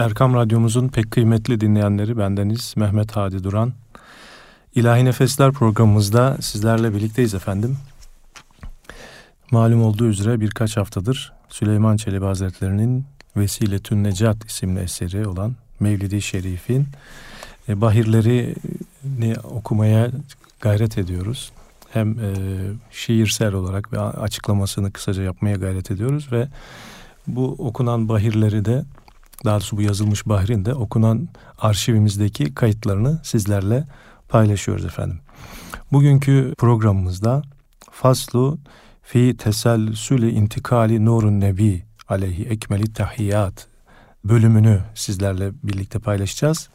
Erkam Radyomuzun pek kıymetli dinleyenleri bendeniz Mehmet Hadi Duran. İlahi Nefesler programımızda sizlerle birlikteyiz efendim. Malum olduğu üzere birkaç haftadır Süleyman Çelebi Hazretleri'nin Vesile-tün Necat isimli eseri olan Mevlidi Şerif'in e, bahirlerini okumaya gayret ediyoruz. Hem e, şiirsel olarak ve açıklamasını kısaca yapmaya gayret ediyoruz ve bu okunan bahirleri de daha doğrusu bu yazılmış bahrin de okunan arşivimizdeki kayıtlarını sizlerle paylaşıyoruz efendim. Bugünkü programımızda faslu fi teselsülü intikali nurun nebi aleyhi ekmeli tahiyyat bölümünü sizlerle birlikte paylaşacağız.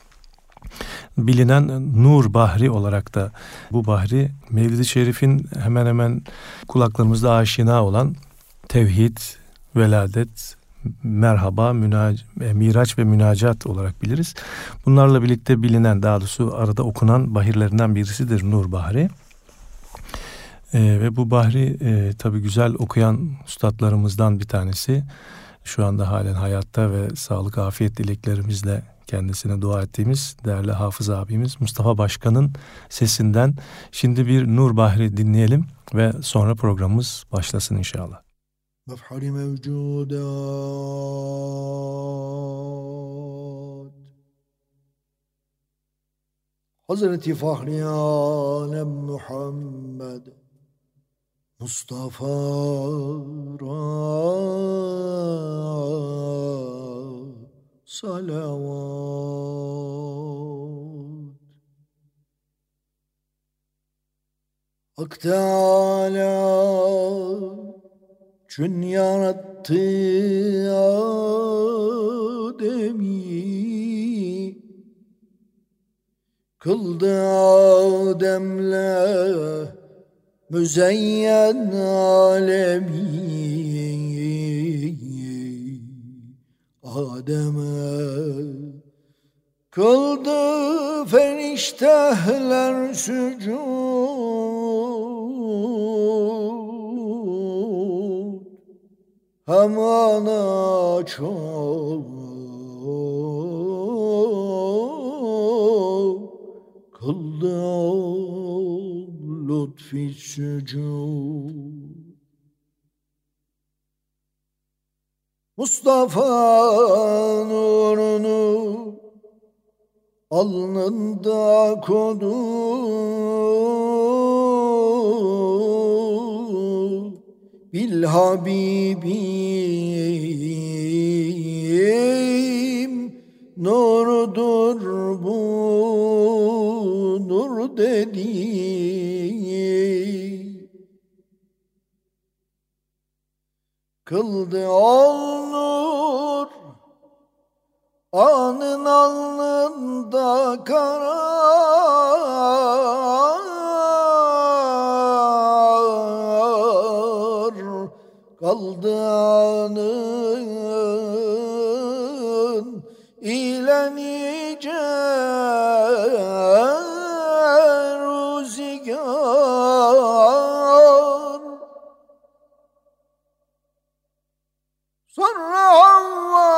Bilinen Nur Bahri olarak da bu bahri Mevlid-i Şerif'in hemen hemen kulaklarımızda aşina olan tevhid, veladet, merhaba, münac e, miraç ve münacat olarak biliriz. Bunlarla birlikte bilinen daha doğrusu arada okunan bahirlerinden birisidir Nur Bahri. E, ve bu bahri e, tabi güzel okuyan üstadlarımızdan bir tanesi. Şu anda halen hayatta ve sağlık afiyet dileklerimizle kendisine dua ettiğimiz değerli Hafız abimiz Mustafa Başkan'ın sesinden şimdi bir Nur Bahri dinleyelim ve sonra programımız başlasın inşallah. مفحول موجودات. حضرتي فخر عالم محمد مصطفى صلوات. أكتالات Çün yarattı Adem'i. Kıldı Adem'le müzeyyen alemi. Adem'e Kıldı feriştehler sücud Hamana çok kıldı lütfi sücud Mustafa nurunu alnında kodu Habibim nurdur bu nur dedi kıldı ol nur anın alnında kara kaldanın ile nice rüzgar. Sonra Havva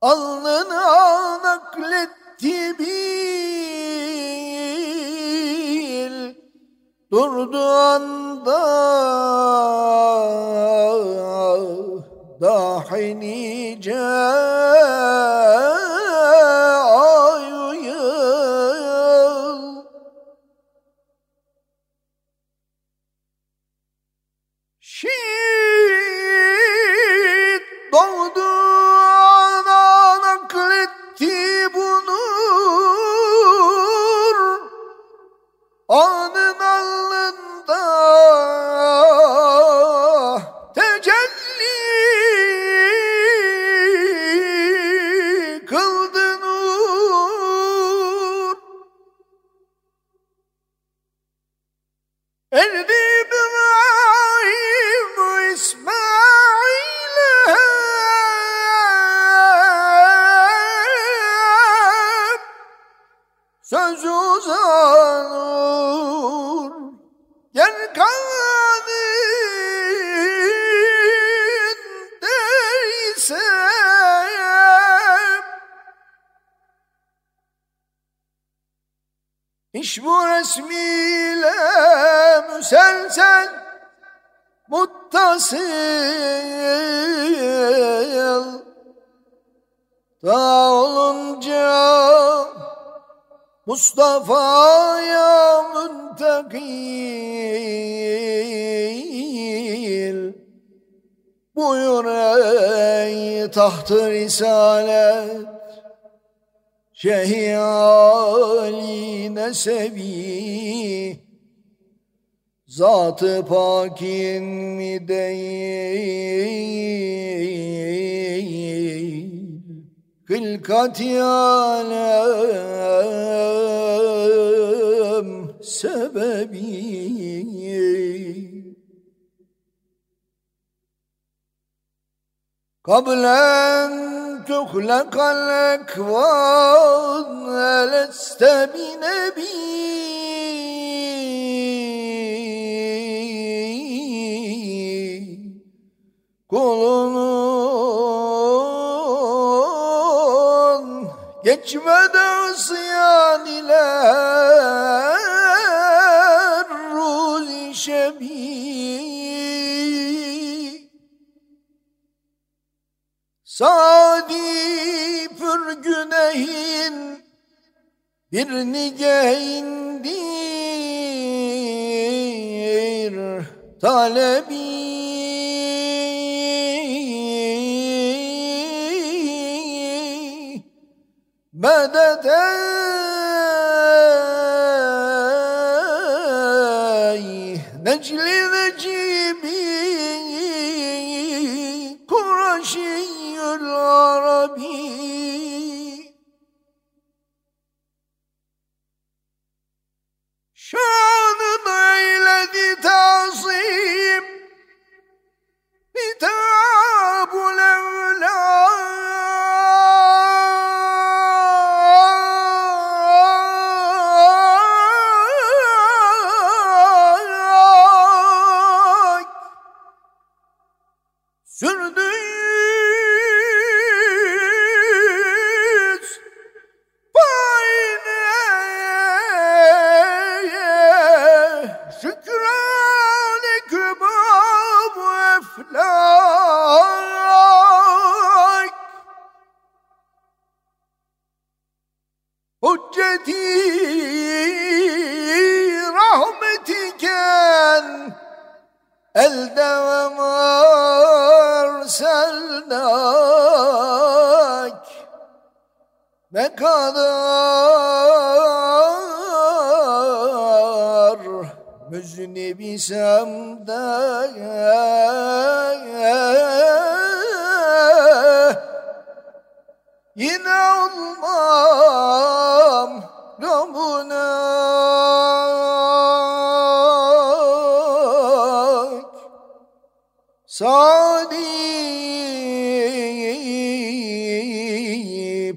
alnına nakletti bil durdu an dahi nice uzanır yer kadin değilsem iş bu resmiyle müselsel muttasıl. Mustafa'ya müntekil Buyur ey taht-ı risalet. Şehi Ali nesebi Zatı pakin mi değil Hilkat-i alem sebebi Kablen تخلق الأكوان لست بنبي kulunun geçmeden ısyan ile ruzi şebi Sadi pür günehin bir nigehindir talebi بدة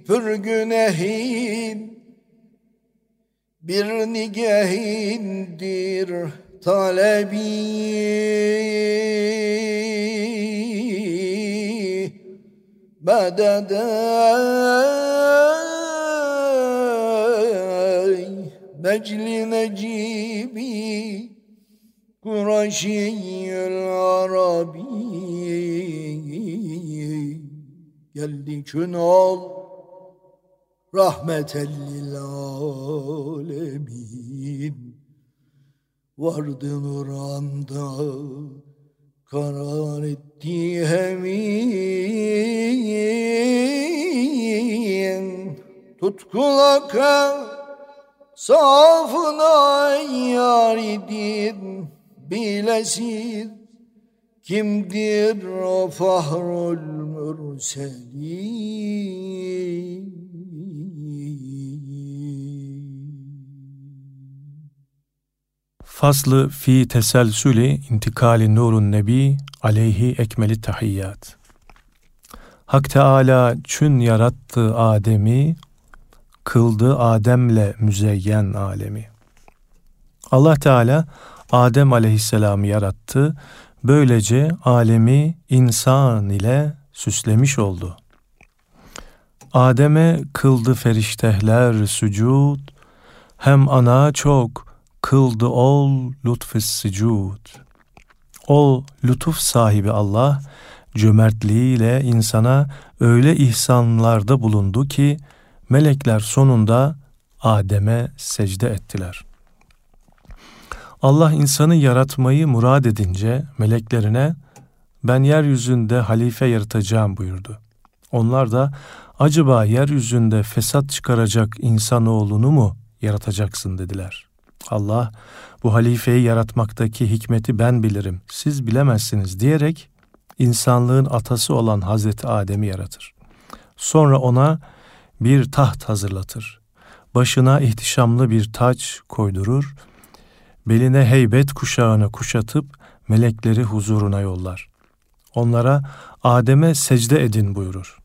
pür günehin bir nigehindir talebi. Medet necli necibi Kureyşiyül Arabi geldi kün ol rahmeten lil alemin. Vardı nuranda karar etti hemin. Tutkulaka safına yar idin bilesin kimdir o fahrul mürselin Faslı fi teselsüli intikali nurun nebi aleyhi ekmeli tahiyyat. Hak Teala çün yarattı Adem'i, kıldı Adem'le müzeyyen alemi. Allah Teala Adem aleyhisselamı yarattı, böylece alemi insan ile süslemiş oldu. Adem'e kıldı feriştehler sücud, hem ana çok kıldı ol lütfü sıcud. O lütuf sahibi Allah cömertliğiyle insana öyle ihsanlarda bulundu ki melekler sonunda Adem'e secde ettiler. Allah insanı yaratmayı murad edince meleklerine ben yeryüzünde halife yaratacağım buyurdu. Onlar da acaba yeryüzünde fesat çıkaracak insanoğlunu mu yaratacaksın dediler. Allah bu halifeyi yaratmaktaki hikmeti ben bilirim, siz bilemezsiniz diyerek insanlığın atası olan Hazreti Adem'i yaratır. Sonra ona bir taht hazırlatır. Başına ihtişamlı bir taç koydurur, beline heybet kuşağını kuşatıp melekleri huzuruna yollar. Onlara Adem'e secde edin buyurur.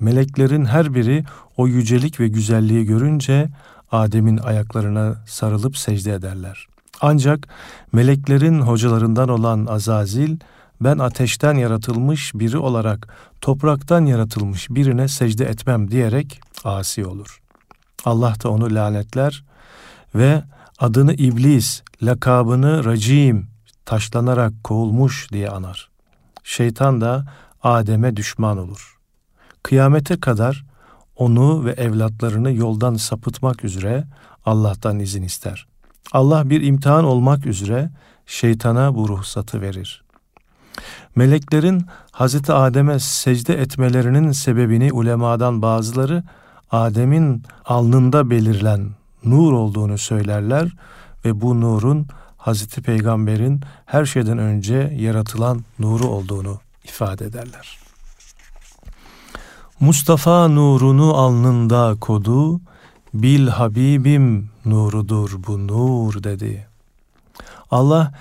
Meleklerin her biri o yücelik ve güzelliği görünce Adem'in ayaklarına sarılıp secde ederler. Ancak meleklerin hocalarından olan Azazil, ben ateşten yaratılmış biri olarak topraktan yaratılmış birine secde etmem diyerek asi olur. Allah da onu lanetler ve adını iblis, lakabını racim, taşlanarak kovulmuş diye anar. Şeytan da Adem'e düşman olur. Kıyamete kadar onu ve evlatlarını yoldan sapıtmak üzere Allah'tan izin ister. Allah bir imtihan olmak üzere şeytana bu ruhsatı verir. Meleklerin Hazreti Adem'e secde etmelerinin sebebini ulemadan bazıları Adem'in alnında belirlen nur olduğunu söylerler ve bu nurun Hazreti Peygamber'in her şeyden önce yaratılan nuru olduğunu ifade ederler. Mustafa nurunu alnında kodu, bil Habibim nurudur bu nur dedi. Allah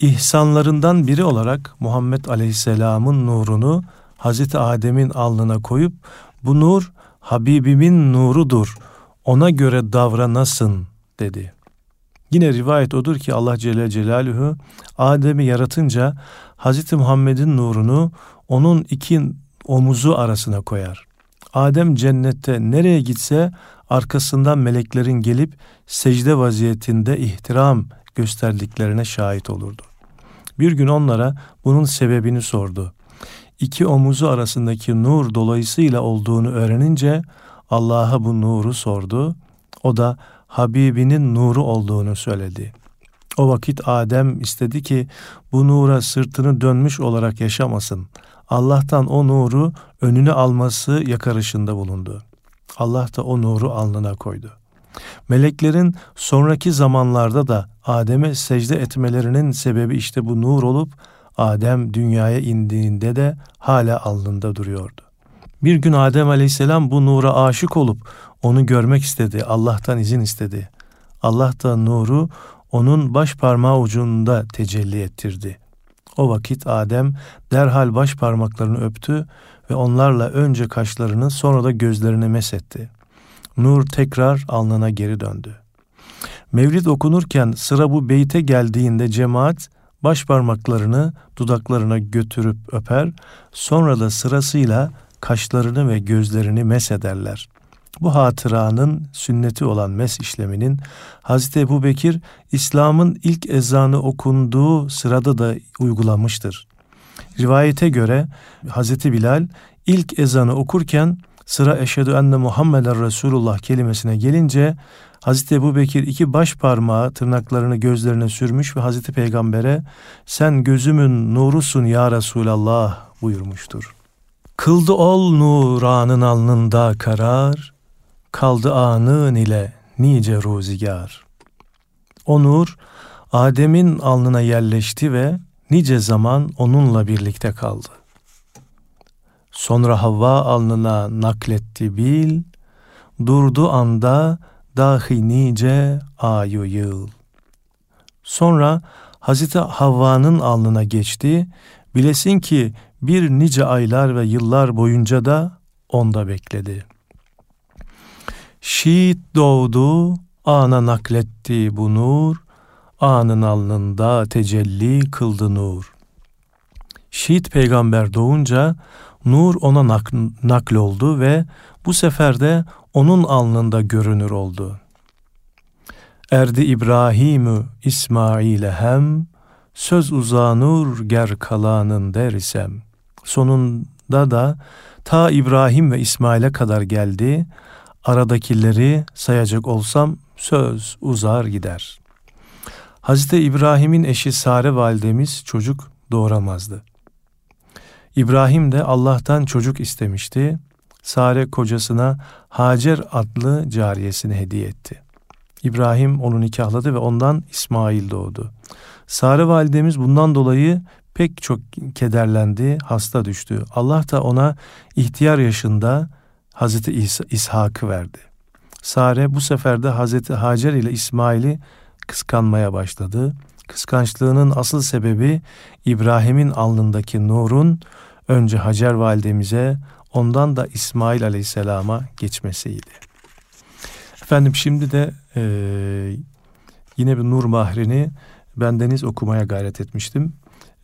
ihsanlarından biri olarak Muhammed Aleyhisselam'ın nurunu Hazreti Adem'in alnına koyup bu nur Habibimin nurudur ona göre davranasın dedi. Yine rivayet odur ki Allah Celle Celaluhu Adem'i yaratınca Hazreti Muhammed'in nurunu onun iki omuzu arasına koyar. Adem cennette nereye gitse arkasından meleklerin gelip secde vaziyetinde ihtiram gösterdiklerine şahit olurdu. Bir gün onlara bunun sebebini sordu. İki omuzu arasındaki nur dolayısıyla olduğunu öğrenince Allah'a bu nuru sordu. O da Habibinin nuru olduğunu söyledi. O vakit Adem istedi ki bu nura sırtını dönmüş olarak yaşamasın. Allah'tan o nuru önüne alması yakarışında bulundu. Allah da o nuru alnına koydu. Meleklerin sonraki zamanlarda da Adem'e secde etmelerinin sebebi işte bu nur olup Adem dünyaya indiğinde de hala alnında duruyordu. Bir gün Adem aleyhisselam bu nura aşık olup onu görmek istedi. Allah'tan izin istedi. Allah da nuru onun baş parmağı ucunda tecelli ettirdi. O vakit Adem derhal baş parmaklarını öptü ve onlarla önce kaşlarını sonra da gözlerini mesetti. Nur tekrar alnına geri döndü. Mevlid okunurken sıra bu beyte geldiğinde cemaat baş parmaklarını dudaklarına götürüp öper, sonra da sırasıyla kaşlarını ve gözlerini mesederler. Bu hatıranın sünneti olan mes işleminin Hazreti Ebu Bekir İslam'ın ilk ezanı okunduğu sırada da uygulamıştır. Rivayete göre Hazreti Bilal ilk ezanı okurken sıra eşhedü enne Muhammeden Resulullah kelimesine gelince Hazreti Ebu Bekir iki baş parmağı tırnaklarını gözlerine sürmüş ve Hazreti Peygamber'e sen gözümün nurusun ya Resulallah buyurmuştur. Kıldı ol nuranın alnında karar, kaldı anın ile nice ruzigar. O nur Adem'in alnına yerleşti ve nice zaman onunla birlikte kaldı. Sonra Havva alnına nakletti bil, durdu anda dahi nice ayu yıl. Sonra Hazreti Havva'nın alnına geçti, bilesin ki bir nice aylar ve yıllar boyunca da onda bekledi. Şiit doğdu, ana nakletti bu nur, anın alnında tecelli kıldı nur. Şiit peygamber doğunca nur ona nak nakl oldu ve bu sefer de onun alnında görünür oldu. Erdi İbrahimü İsmail'e hem, söz uzanur ger kalanın dersem. Sonunda da ta İbrahim ve İsmail'e kadar geldi. Aradakileri sayacak olsam söz uzar gider. Hazreti İbrahim'in eşi Sare validemiz çocuk doğuramazdı. İbrahim de Allah'tan çocuk istemişti. Sare kocasına Hacer adlı cariyesini hediye etti. İbrahim onu nikahladı ve ondan İsmail doğdu. Sare validemiz bundan dolayı pek çok kederlendi, hasta düştü. Allah da ona ihtiyar yaşında Hazreti İsa, İshak'ı verdi. Sare bu sefer de Hazreti Hacer ile İsmail'i kıskanmaya başladı. Kıskançlığının asıl sebebi İbrahim'in alnındaki nurun önce Hacer validemize ondan da İsmail aleyhisselama geçmesiydi. Efendim şimdi de e, yine bir nur mahrini bendeniz okumaya gayret etmiştim.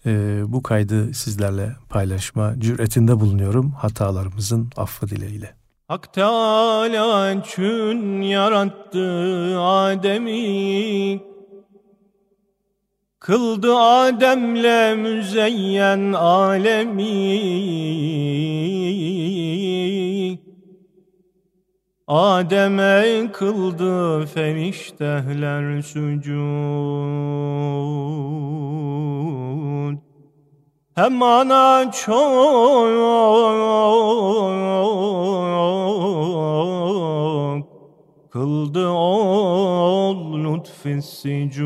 E, bu kaydı sizlerle paylaşma cüretinde bulunuyorum hatalarımızın affı dileğiyle. Hak Teala çün yarattı Adem'i. Kıldı Adem'le müzeyyen alemi. Adem'e kıldı feriştehler sucud Hem ana çok Kıldı ol lütfi sicud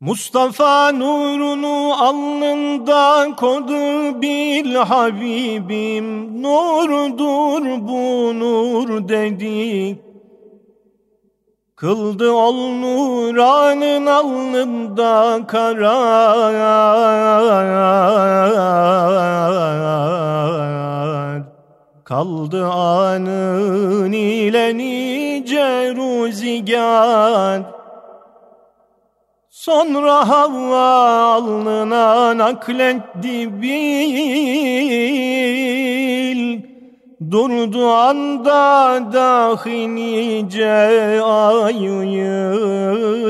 Mustafa nurunu alnında kodu bil Habibim Nurdur bu nur dedik Kıldı ol nuranın alnında karar Kaldı anın ile nice ruzigar Sonra Havva alnına nakletti bil Durdu anda dahi nice ay yıl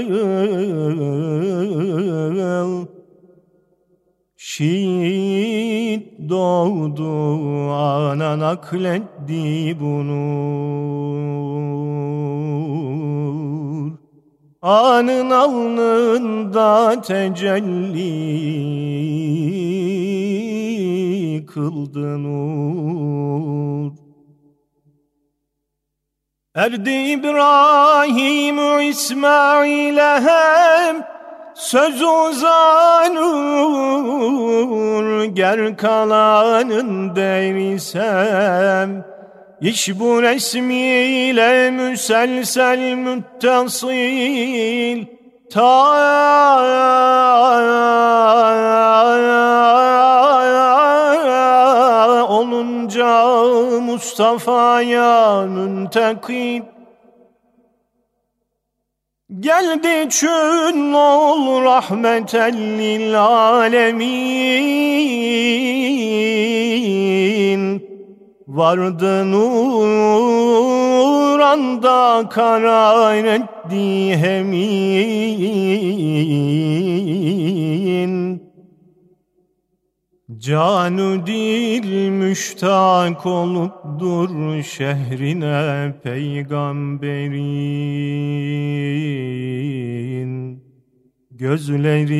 Şiit doğdu ana nakletti bunu Anın alnında tecelli kıldı nur. Erdi İbrahim İsmail'e hem söz uzanur Ger kalanın derisem İş bu resmiyle müselsel müttasil ta olunca Mustafa'ya müntekil Geldi çün ol rahmeten lil alemin Vardı nuranda karar etti hemin. Canü dil müştak olup dur şehrine peygamberin Gözlerim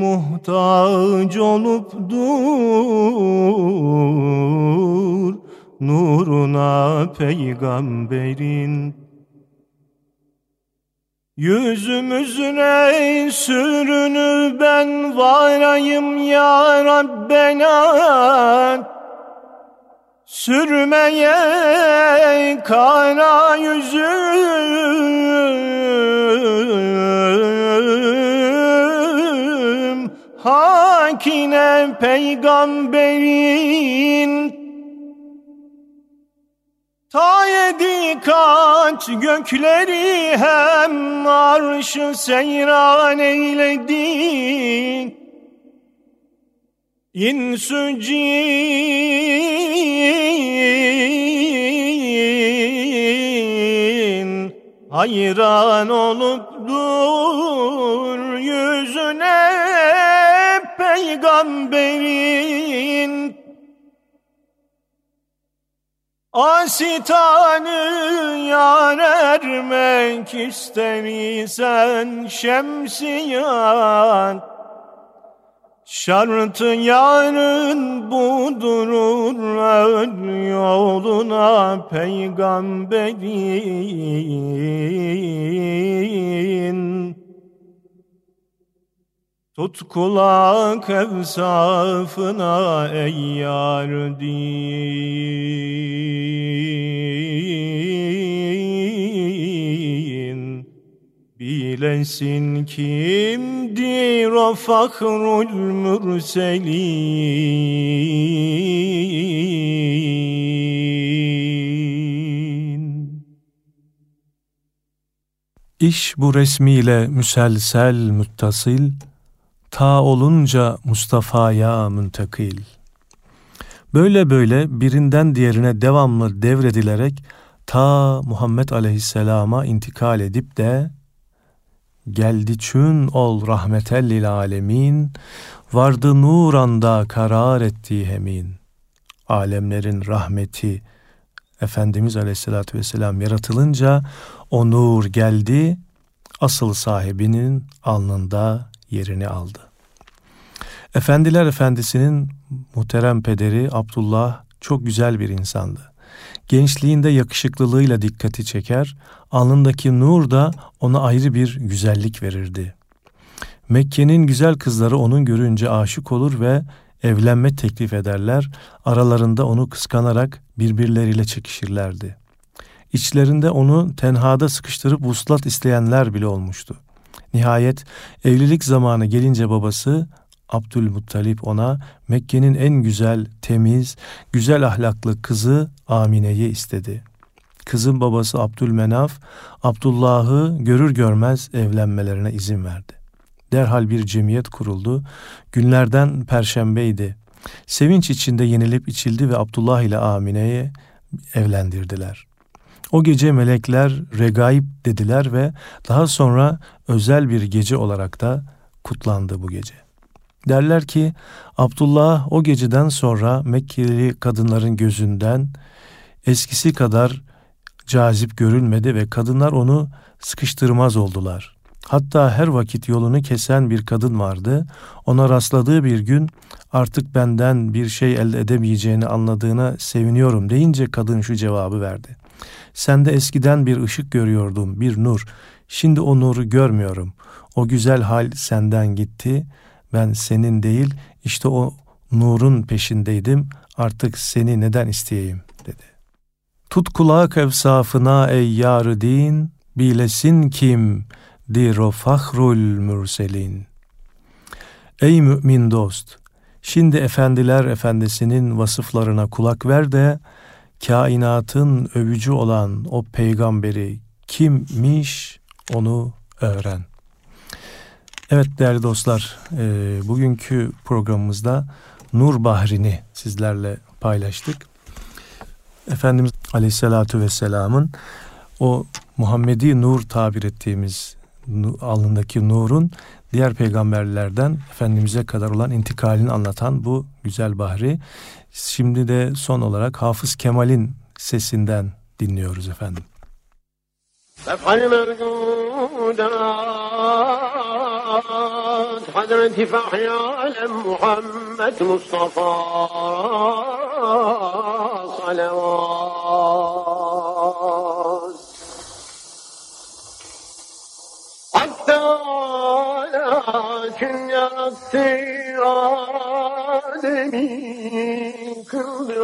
muhtaç olup dur Nuruna peygamberin. Yüzümüzüne sürünü ben varayım ya Rabbena. Sürmeye kara yüzüm sakine peygamberin. Ta yedi kaç gökleri hem arşı seyran eyledi. İnsü cin hayran olup peygamberin Asitanı yar ermek istersen şemsiyan. Şartı yarın budurur öl yoluna peygamberin Tut kulak evsafına ey yar din. Bilesin kimdir o fahrul mürselin? İş bu resmiyle müselsel müttasil, ta olunca Mustafa'ya müntekil. Böyle böyle birinden diğerine devamlı devredilerek ta Muhammed Aleyhisselam'a intikal edip de geldi çün ol rahmetellil alemin vardı nuranda karar ettiği hemin. Alemlerin rahmeti Efendimiz Aleyhisselatü Vesselam yaratılınca o nur geldi asıl sahibinin alnında yerini aldı. Efendiler Efendisi'nin muhterem pederi Abdullah çok güzel bir insandı. Gençliğinde yakışıklılığıyla dikkati çeker, alnındaki nur da ona ayrı bir güzellik verirdi. Mekke'nin güzel kızları onun görünce aşık olur ve evlenme teklif ederler, aralarında onu kıskanarak birbirleriyle çekişirlerdi. İçlerinde onu tenhada sıkıştırıp vuslat isteyenler bile olmuştu. Nihayet evlilik zamanı gelince babası Abdülmuttalip ona Mekke'nin en güzel, temiz, güzel ahlaklı kızı Amine'yi istedi. Kızın babası Abdülmenaf, Abdullah'ı görür görmez evlenmelerine izin verdi. Derhal bir cemiyet kuruldu. Günlerden perşembeydi. Sevinç içinde yenilip içildi ve Abdullah ile Amine'yi evlendirdiler. O gece melekler regaib dediler ve daha sonra özel bir gece olarak da kutlandı bu gece. Derler ki Abdullah o geceden sonra Mekkeli kadınların gözünden eskisi kadar cazip görülmedi ve kadınlar onu sıkıştırmaz oldular. Hatta her vakit yolunu kesen bir kadın vardı. Ona rastladığı bir gün artık benden bir şey elde edemeyeceğini anladığına seviniyorum deyince kadın şu cevabı verdi. Sende eskiden bir ışık görüyordum, bir nur. Şimdi o nuru görmüyorum. O güzel hal senden gitti. Ben senin değil, işte o nurun peşindeydim. Artık seni neden isteyeyim dedi. Tut kulak evsafına ey yarı din, bilesin kim dir o fahrul mürselin. Ey mümin dost, şimdi efendiler efendisinin vasıflarına kulak ver de kainatın övücü olan o peygamberi kimmiş onu öğren. Evet değerli dostlar, e, bugünkü programımızda Nur Bahri'ni sizlerle paylaştık. Efendimiz Aleyhisselatü Vesselam'ın o Muhammedi Nur tabir ettiğimiz alnındaki nurun diğer peygamberlerden Efendimiz'e kadar olan intikalini anlatan bu güzel bahri. Şimdi de son olarak Hafız Kemal'in sesinden dinliyoruz efendim. Efendim Ergudat Hazreti Fahri Muhammed Mustafa Salavat Hatta lakin yattı ademi كل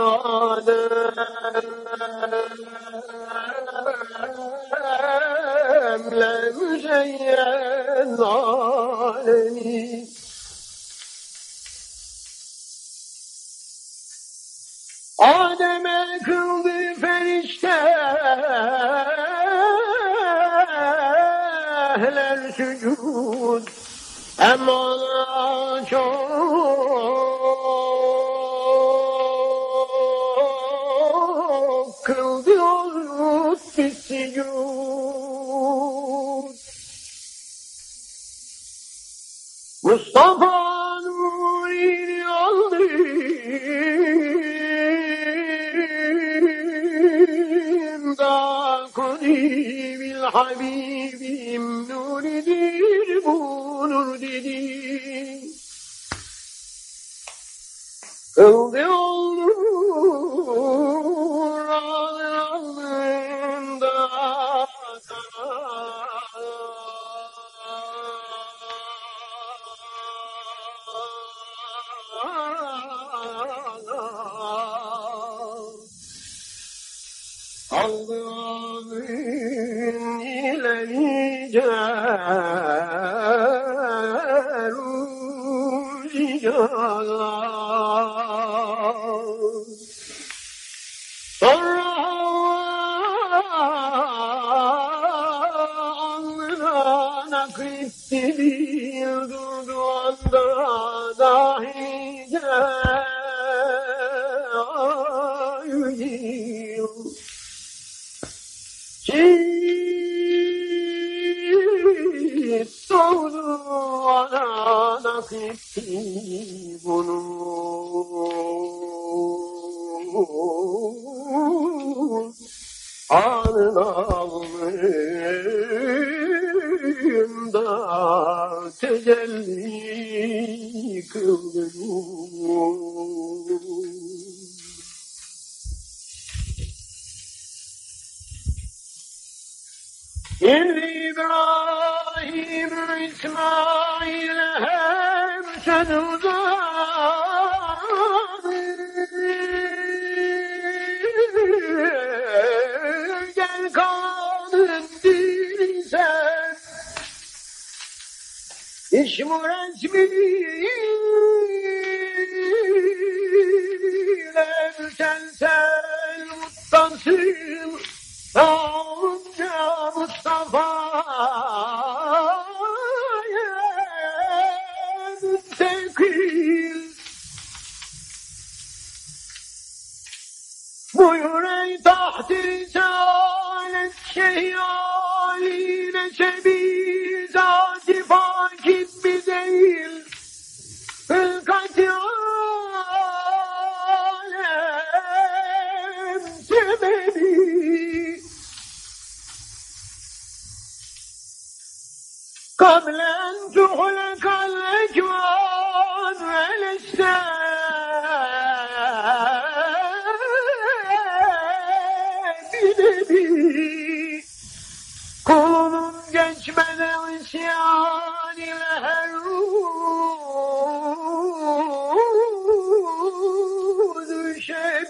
bu nur bunu until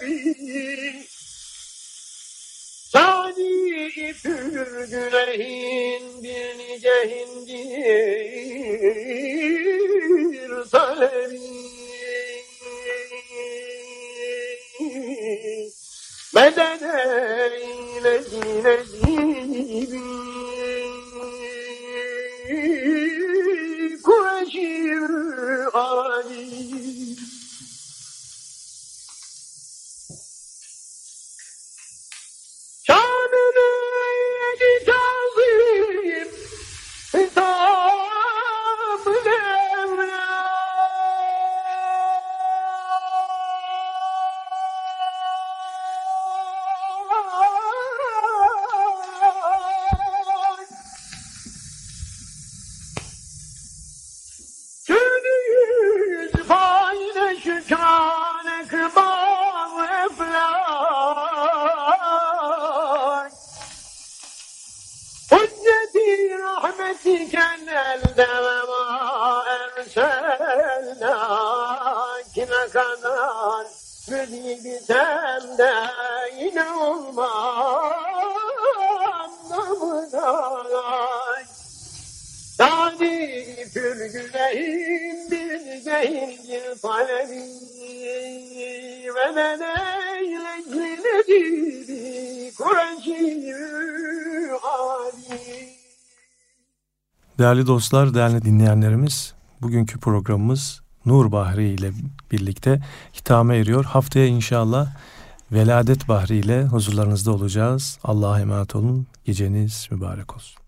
düşebilir. Sani pür gülehin bir nice hindir talebi. Meden eyle yine gibi Kureşi Ali. Ve ma erselna Kime kadar? Müdibisem de olmaz namına Sadi pürgüleyin bir zehir talebi ve ben eyleyledir Kur'an-ı Ali. Değerli dostlar, değerli dinleyenlerimiz, bugünkü programımız Nur Bahri ile birlikte hitame eriyor. Haftaya inşallah Veladet Bahri ile huzurlarınızda olacağız. Allah'a emanet olun. Geceniz mübarek olsun.